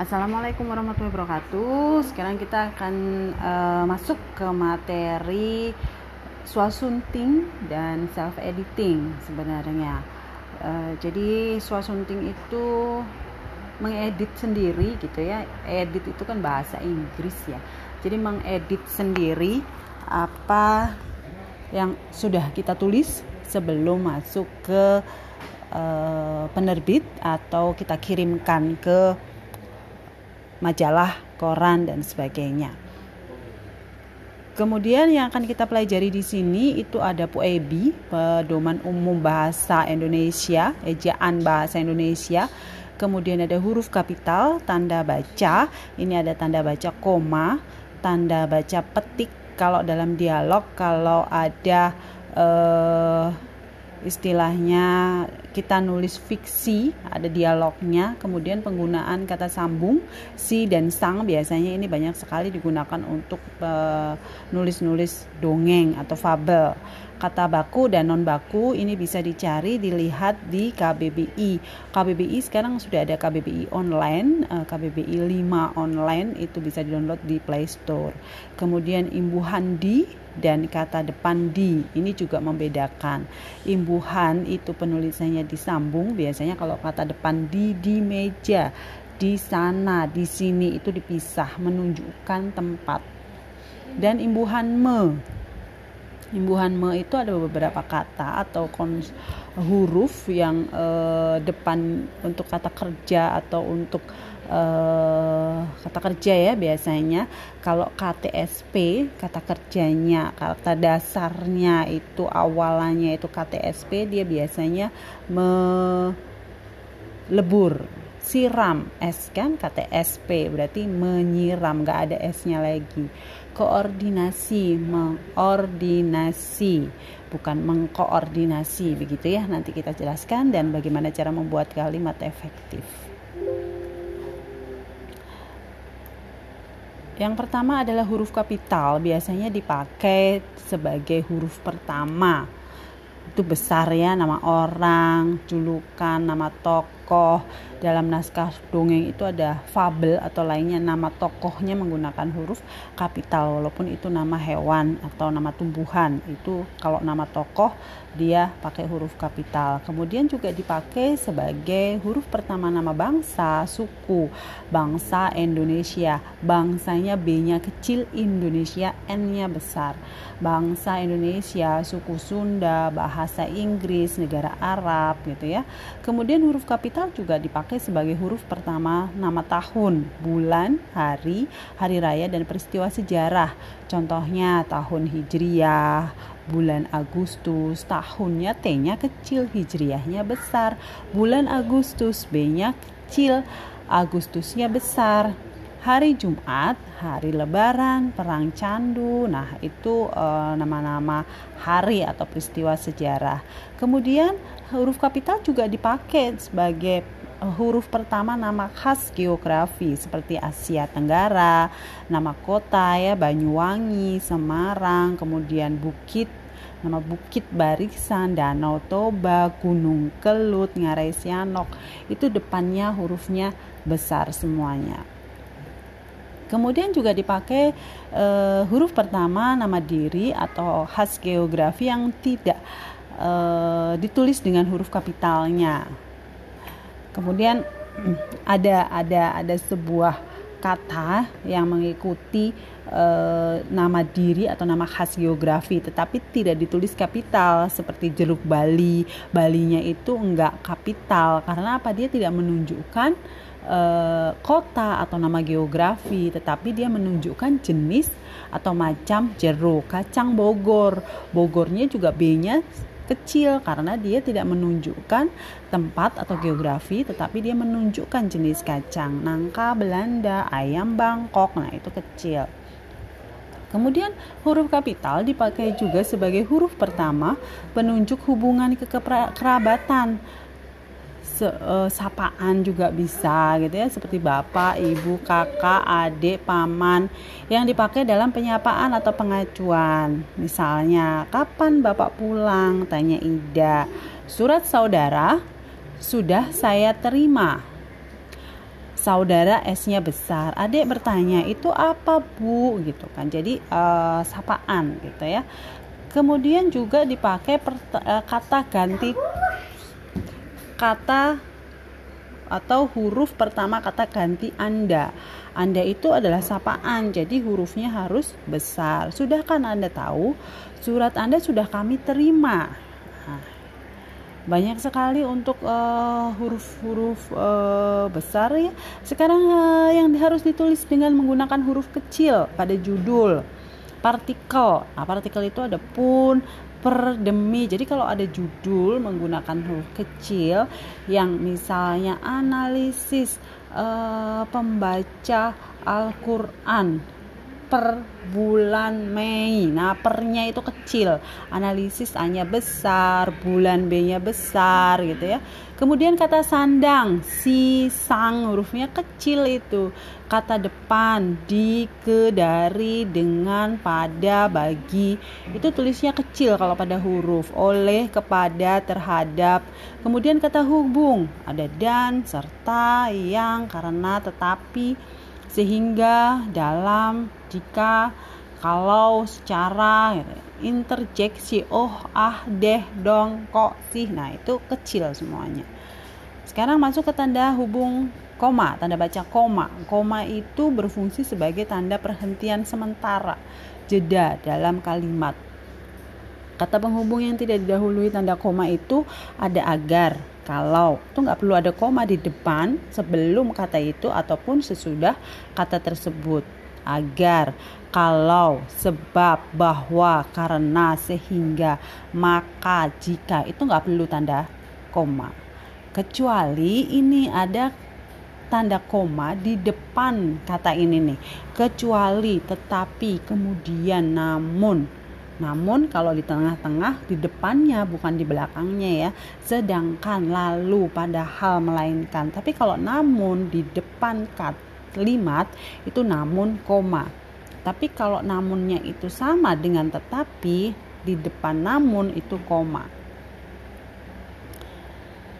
Assalamualaikum warahmatullahi wabarakatuh. Sekarang kita akan uh, masuk ke materi swasunting dan self editing sebenarnya. Uh, jadi swasunting itu mengedit sendiri gitu ya. Edit itu kan bahasa Inggris ya. Jadi mengedit sendiri apa yang sudah kita tulis sebelum masuk ke uh, penerbit atau kita kirimkan ke majalah, koran dan sebagainya. Kemudian yang akan kita pelajari di sini itu ada PUEBI, pedoman umum bahasa Indonesia, ejaan bahasa Indonesia. Kemudian ada huruf kapital, tanda baca, ini ada tanda baca koma, tanda baca petik kalau dalam dialog, kalau ada eh, istilahnya kita nulis fiksi ada dialognya kemudian penggunaan kata sambung si dan sang biasanya ini banyak sekali digunakan untuk uh, nulis-nulis dongeng atau fabel kata baku dan non baku ini bisa dicari dilihat di KBBI KBBI sekarang sudah ada KBBI online uh, KBBI 5 online itu bisa di download di Play Store. Kemudian imbuhan di dan kata depan di ini juga membedakan. Imbuhan itu penulisannya disambung biasanya kalau kata depan di di meja di sana di sini itu dipisah menunjukkan tempat. Dan imbuhan me imbuhan me itu ada beberapa kata atau kons huruf yang eh, depan untuk kata kerja atau untuk uh, kata kerja ya biasanya. Kalau KTSP kata kerjanya kata dasarnya itu awalannya itu KTSP dia biasanya melebur siram S kan KTSP berarti menyiram nggak ada S-nya lagi koordinasi mengordinasi bukan mengkoordinasi begitu ya nanti kita jelaskan dan bagaimana cara membuat kalimat efektif Yang pertama adalah huruf kapital, biasanya dipakai sebagai huruf pertama. Itu besar ya, nama orang, julukan, nama tokoh. Dalam naskah dongeng itu ada fabel atau lainnya nama tokohnya menggunakan huruf kapital walaupun itu nama hewan atau nama tumbuhan. Itu kalau nama tokoh dia pakai huruf kapital. Kemudian juga dipakai sebagai huruf pertama nama bangsa, suku, bangsa Indonesia. Bangsanya B-nya kecil, Indonesia N-nya besar. Bangsa Indonesia, suku Sunda, bahasa Inggris, negara Arab gitu ya. Kemudian huruf kapital juga dipakai sebagai huruf pertama nama tahun, bulan, hari, hari raya dan peristiwa sejarah. Contohnya tahun Hijriah, bulan Agustus tahunnya T-nya kecil hijriahnya besar. Bulan Agustus B-nya kecil Agustusnya besar. Hari Jumat hari Lebaran perang candu. Nah itu nama nama-nama hari atau peristiwa sejarah. Kemudian huruf kapital juga dipakai sebagai huruf pertama nama khas geografi seperti Asia Tenggara, nama kota ya Banyuwangi, Semarang, kemudian bukit nama Bukit Barisan, Danau Toba, Gunung Kelut, Ngarai Sianok itu depannya hurufnya besar semuanya. Kemudian juga dipakai uh, huruf pertama nama diri atau khas geografi yang tidak uh, ditulis dengan huruf kapitalnya. Kemudian ada ada ada sebuah kata yang mengikuti e, nama diri atau nama khas geografi tetapi tidak ditulis kapital seperti jeruk Bali. Balinya itu enggak kapital karena apa? Dia tidak menunjukkan e, kota atau nama geografi tetapi dia menunjukkan jenis atau macam jeruk. Kacang Bogor. Bogornya juga B-nya kecil karena dia tidak menunjukkan tempat atau geografi tetapi dia menunjukkan jenis kacang nangka Belanda ayam Bangkok. Nah itu kecil. Kemudian huruf kapital dipakai juga sebagai huruf pertama penunjuk hubungan kekerabatan se, uh, sapaan juga bisa gitu ya seperti bapak, ibu, kakak, adik, paman yang dipakai dalam penyapaan atau pengacuan. Misalnya, kapan bapak pulang? Tanya Ida. Surat saudara sudah saya terima. saudara S-nya besar. Adik bertanya, "Itu apa, Bu?" gitu kan. Jadi uh, sapaan gitu ya. Kemudian juga dipakai uh, kata ganti kata atau huruf pertama kata ganti Anda. Anda itu adalah sapaan, jadi hurufnya harus besar. Sudah kan Anda tahu? Surat Anda sudah kami terima. Nah, banyak sekali untuk eh, huruf-huruf uh, uh, besar ya. Sekarang uh, yang harus ditulis dengan menggunakan huruf kecil pada judul partikel. Nah, partikel itu ada pun, per, demi. Jadi kalau ada judul menggunakan huruf kecil yang misalnya analisis uh, pembaca Al-Qur'an per bulan Mei. Nah, pernya itu kecil. Analisis A-nya besar, bulan B-nya besar gitu ya. Kemudian kata sandang, si sang hurufnya kecil itu. Kata depan, di, ke, dari, dengan, pada, bagi. Itu tulisnya kecil kalau pada huruf. Oleh, kepada, terhadap. Kemudian kata hubung, ada dan, serta, yang, karena, tetapi, sehingga dalam jika kalau secara interjeksi oh ah deh dong kok sih. Nah itu kecil semuanya. Sekarang masuk ke tanda hubung koma tanda baca koma. Koma itu berfungsi sebagai tanda perhentian sementara jeda dalam kalimat. Kata penghubung yang tidak didahului tanda koma itu ada agar kalau. Itu nggak perlu ada koma di depan sebelum kata itu ataupun sesudah kata tersebut agar kalau sebab bahwa karena sehingga maka jika itu nggak perlu tanda koma kecuali ini ada tanda koma di depan kata ini nih kecuali tetapi kemudian namun namun kalau di tengah-tengah di depannya bukan di belakangnya ya. Sedangkan lalu padahal melainkan. Tapi kalau namun di depan kalimat itu namun koma. Tapi kalau namunnya itu sama dengan tetapi di depan namun itu koma.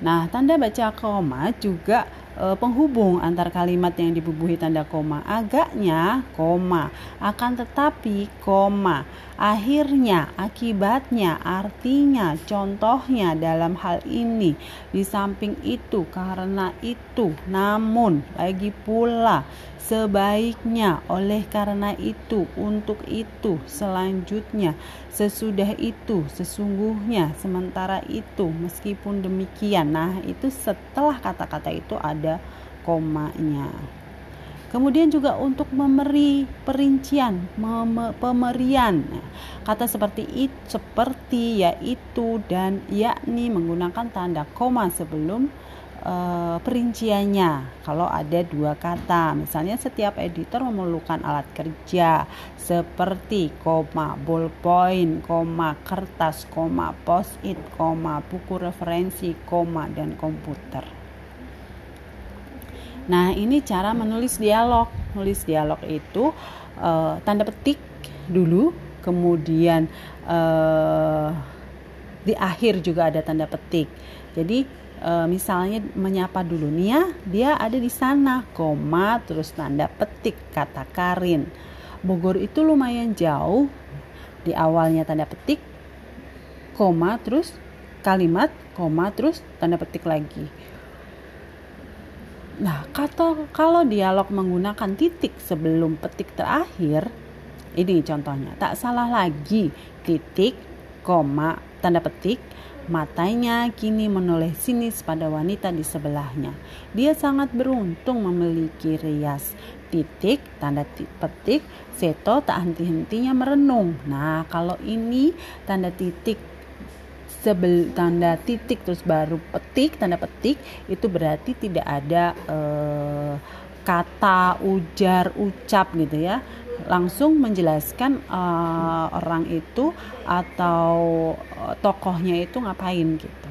Nah, tanda baca koma juga e, penghubung antar kalimat yang dibubuhi tanda koma. Agaknya koma, akan tetapi koma. Akhirnya, akibatnya, artinya, contohnya dalam hal ini. Di samping itu, karena itu, namun, lagi pula, sebaiknya, oleh karena itu, untuk itu, selanjutnya, sesudah itu, sesungguhnya, sementara itu, meskipun demikian. Nah, itu setelah kata-kata itu ada komanya. Kemudian juga untuk memberi perincian, pemerian. Kata seperti itu, seperti yaitu dan yakni menggunakan tanda koma sebelum uh, perinciannya. Kalau ada dua kata, misalnya setiap editor memerlukan alat kerja seperti koma ballpoint, koma kertas, koma post-it, koma buku referensi, koma dan komputer. Nah, ini cara menulis dialog. Nulis dialog itu uh, tanda petik dulu, kemudian uh, di akhir juga ada tanda petik. Jadi uh, misalnya menyapa dulu Nia, dia ada di sana, koma terus tanda petik kata Karin. Bogor itu lumayan jauh. Di awalnya tanda petik, koma terus kalimat, koma terus tanda petik lagi. Nah, kata kalau dialog menggunakan titik sebelum petik terakhir, ini contohnya. Tak salah lagi, titik, koma, tanda petik, matanya kini menoleh sinis pada wanita di sebelahnya. Dia sangat beruntung memiliki rias. Titik, tanda petik, Seto tak henti-hentinya merenung. Nah, kalau ini tanda titik sebel tanda titik terus baru petik tanda petik itu berarti tidak ada eh, kata ujar ucap gitu ya langsung menjelaskan uh, orang itu atau uh, tokohnya itu ngapain gitu.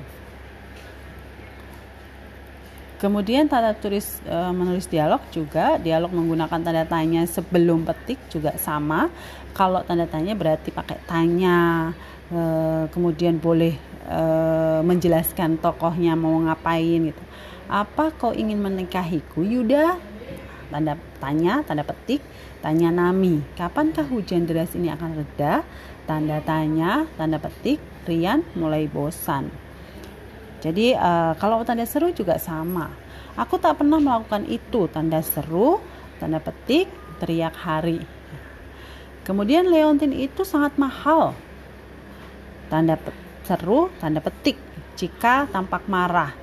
Kemudian tanda tulis e, menulis dialog juga dialog menggunakan tanda tanya sebelum petik juga sama. Kalau tanda tanya berarti pakai tanya, Eh, kemudian boleh uh, menjelaskan tokohnya mau ngapain gitu Apa kau ingin menikahiku, Yuda? Tanda tanya, tanda petik, tanya Nami. Kapankah hujan deras ini akan reda? Tanda tanya, tanda petik, Rian mulai bosan. Jadi uh, kalau tanda seru juga sama. Aku tak pernah melakukan itu. Tanda seru, tanda petik, teriak hari. Kemudian leontin itu sangat mahal. Tanda seru, tanda petik. Jika tampak marah.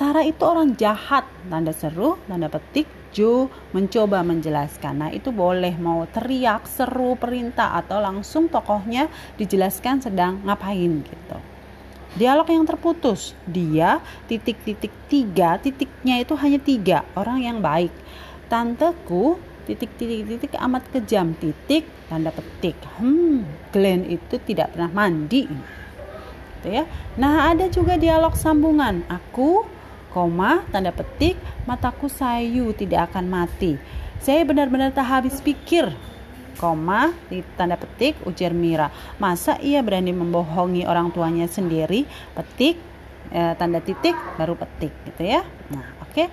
Tara itu orang jahat. Tanda seru, tanda petik. Jo mencoba menjelaskan. Nah, itu boleh mau teriak, seru, perintah atau langsung tokohnya dijelaskan sedang ngapain gitu. Dialog yang terputus, dia titik-titik tiga, titiknya itu hanya tiga, orang yang baik. Tanteku titik-titik-titik amat kejam titik tanda petik hmm Glenn itu tidak pernah mandi gitu ya nah ada juga dialog sambungan aku koma tanda petik mataku sayu tidak akan mati saya benar-benar tak habis pikir koma di tanda petik ujar Mira masa ia berani membohongi orang tuanya sendiri petik eh, tanda titik baru petik gitu ya nah oke okay.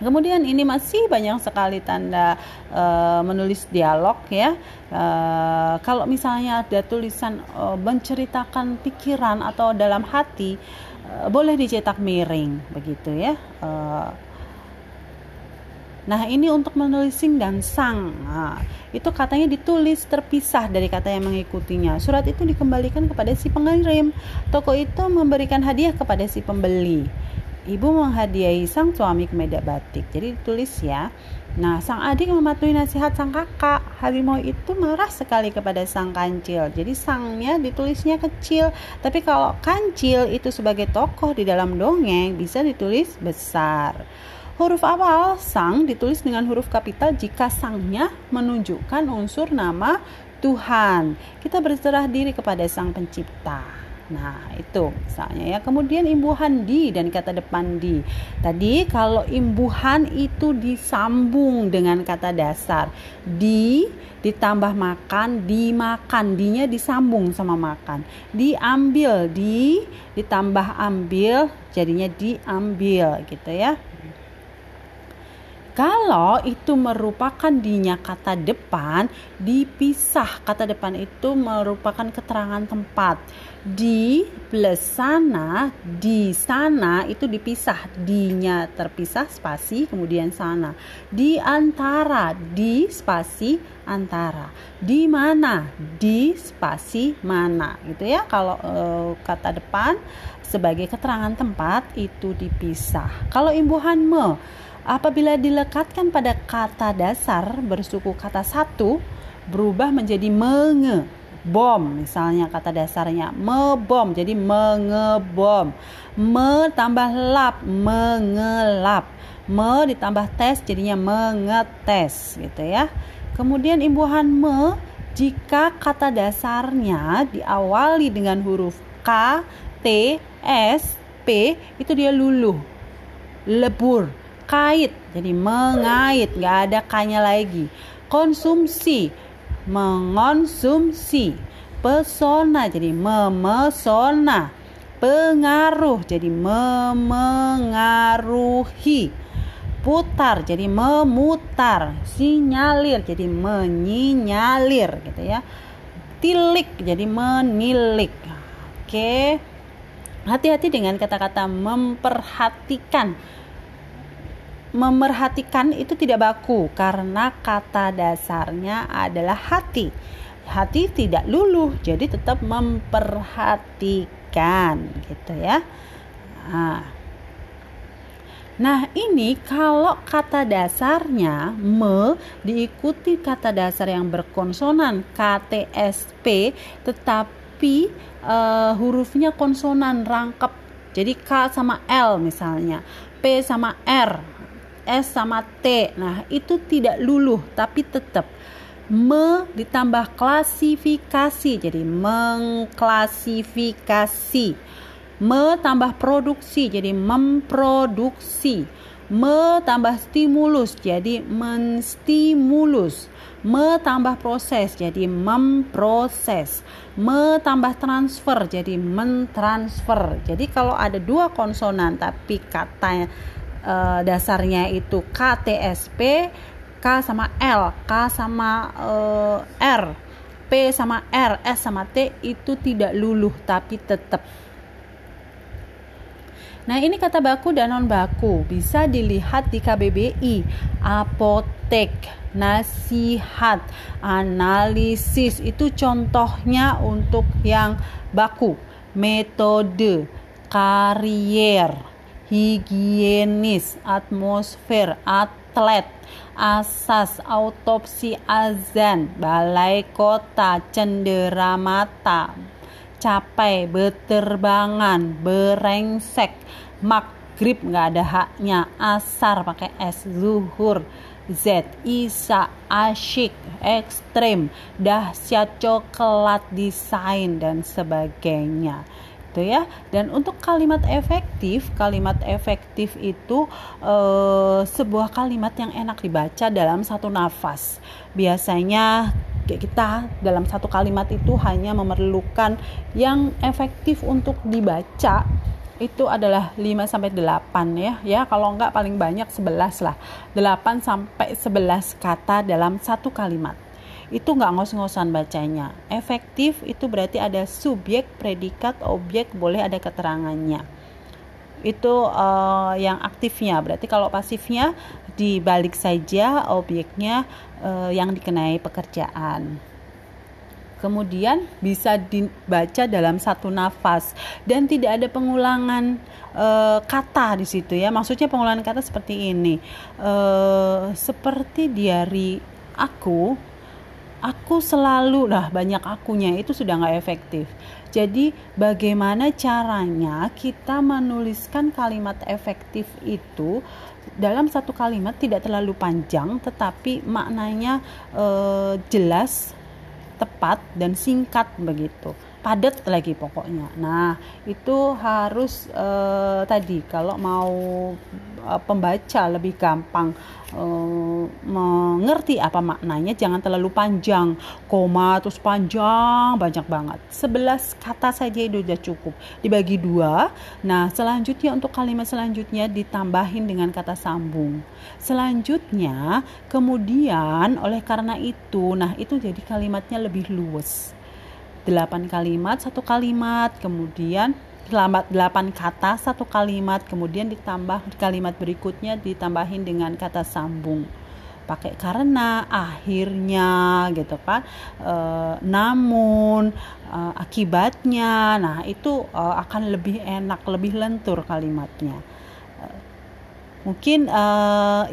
Kemudian ini masih banyak sekali tanda uh, menulis dialog ya. Uh, kalau misalnya ada tulisan uh, menceritakan pikiran atau dalam hati, uh, boleh dicetak miring begitu ya. Uh, Nah, ini untuk menulis sing dan sang. Nah, itu katanya ditulis terpisah dari kata yang mengikutinya. Surat itu dikembalikan kepada si pengirim. Toko itu memberikan hadiah kepada si pembeli ibu menghadiahi sang suami kemeja batik. Jadi ditulis ya. Nah, sang adik mematuhi nasihat sang kakak. Harimau itu marah sekali kepada sang kancil. Jadi sangnya ditulisnya kecil. Tapi kalau kancil itu sebagai tokoh di dalam dongeng bisa ditulis besar. Huruf awal sang ditulis dengan huruf kapital jika sangnya menunjukkan unsur nama Tuhan. Kita berserah diri kepada sang pencipta. Nah, itu misalnya ya. Kemudian imbuhan di dan kata depan di. Tadi kalau imbuhan itu disambung dengan kata dasar. Di ditambah makan, dimakan. Dinya disambung sama makan. Diambil, di ditambah ambil jadinya diambil gitu ya. Kalau itu merupakan dinya kata depan, dipisah. Kata depan itu merupakan keterangan tempat. Di plus sana, di sana itu dipisah. Dinya terpisah spasi kemudian sana. Di antara, di spasi antara. Di mana? Di spasi mana. Gitu ya. Kalau e, kata depan sebagai keterangan tempat itu dipisah. Kalau imbuhan me Apabila dilekatkan pada kata dasar bersuku kata satu berubah menjadi menge bom. Misalnya kata dasarnya mebom. Jadi mengebom. Me tambah lap mengelap. Me ditambah tes jadinya mengetes gitu ya. Kemudian imbuhan me jika kata dasarnya diawali dengan huruf K, T, S, P itu dia luluh lebur kait jadi mengait nggak ada kanya lagi. Konsumsi. Mengonsumsi. Pesona jadi memesona. Pengaruh jadi memengaruhi. Putar jadi memutar. Sinyalir jadi menyinyalir gitu ya. Tilik jadi menilik. Oke. Hati-hati dengan kata-kata memperhatikan memerhatikan itu tidak baku karena kata dasarnya adalah hati. Hati tidak luluh, jadi tetap memperhatikan gitu ya. Nah, Nah, ini kalau kata dasarnya me diikuti kata dasar yang berkonsonan KTSP tetapi uh, hurufnya konsonan rangkap. Jadi K sama L misalnya, P sama R S sama T. Nah, itu tidak luluh tapi tetap me ditambah klasifikasi. Jadi mengklasifikasi. Me tambah produksi jadi memproduksi. Me tambah stimulus jadi menstimulus. Me tambah proses jadi memproses. Me tambah transfer jadi mentransfer. Jadi kalau ada dua konsonan tapi katanya uh, dasarnya itu KTSP K sama L K sama uh, R P sama R S sama T itu tidak luluh tapi tetap Nah, ini kata baku dan non baku. Bisa dilihat di KBBI, apotek, nasihat, analisis. Itu contohnya untuk yang baku, metode, karier, higienis, atmosfer, atlet, asas, autopsi azan, balai kota, cenderamata, capai, beterbangan, berengsek, maghrib nggak ada haknya, asar pakai S, zuhur, Z, Isa, asyik, ekstrim, dahsyat coklat, desain, dan sebagainya gitu ya. Dan untuk kalimat efektif, kalimat efektif itu e, sebuah kalimat yang enak dibaca dalam satu nafas. Biasanya kita dalam satu kalimat itu hanya memerlukan yang efektif untuk dibaca itu adalah 5 sampai 8 ya. Ya, kalau enggak paling banyak 11 lah. 8 sampai 11 kata dalam satu kalimat. Itu enggak ngos-ngosan bacanya. Efektif itu berarti ada subjek, predikat, objek, boleh ada keterangannya. Itu uh, yang aktifnya. Berarti kalau pasifnya dibalik saja objeknya uh, yang dikenai pekerjaan kemudian bisa dibaca dalam satu nafas dan tidak ada pengulangan e, kata di situ ya maksudnya pengulangan kata seperti ini e, seperti diari aku aku selalu lah banyak akunya itu sudah nggak efektif. Jadi bagaimana caranya kita menuliskan kalimat efektif itu dalam satu kalimat tidak terlalu panjang tetapi maknanya e, jelas tepat dan singkat begitu padat lagi pokoknya. Nah, itu harus uh, tadi kalau mau uh, pembaca lebih gampang uh, mengerti apa maknanya, jangan terlalu panjang, koma terus panjang banyak banget. 11 kata saja itu sudah cukup. Dibagi dua. Nah, selanjutnya untuk kalimat selanjutnya ditambahin dengan kata sambung. Selanjutnya, kemudian oleh karena itu, nah itu jadi kalimatnya lebih luwes 8 kalimat satu kalimat kemudian selamat 8 kata satu kalimat kemudian ditambah kalimat berikutnya ditambahin dengan kata sambung. Pakai karena akhirnya gitu kan. E, namun e, akibatnya nah itu e, akan lebih enak lebih lentur kalimatnya. E, mungkin e,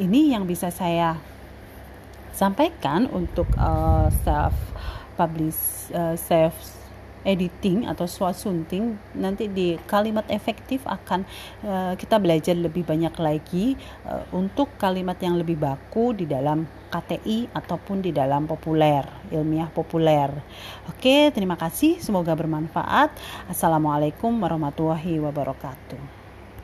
ini yang bisa saya sampaikan untuk e, self publish uh, self editing atau swasunting nanti di kalimat efektif akan uh, kita belajar lebih banyak lagi uh, untuk kalimat yang lebih baku di dalam KTI ataupun di dalam populer ilmiah populer. Oke, terima kasih. Semoga bermanfaat. Assalamualaikum warahmatullahi wabarakatuh.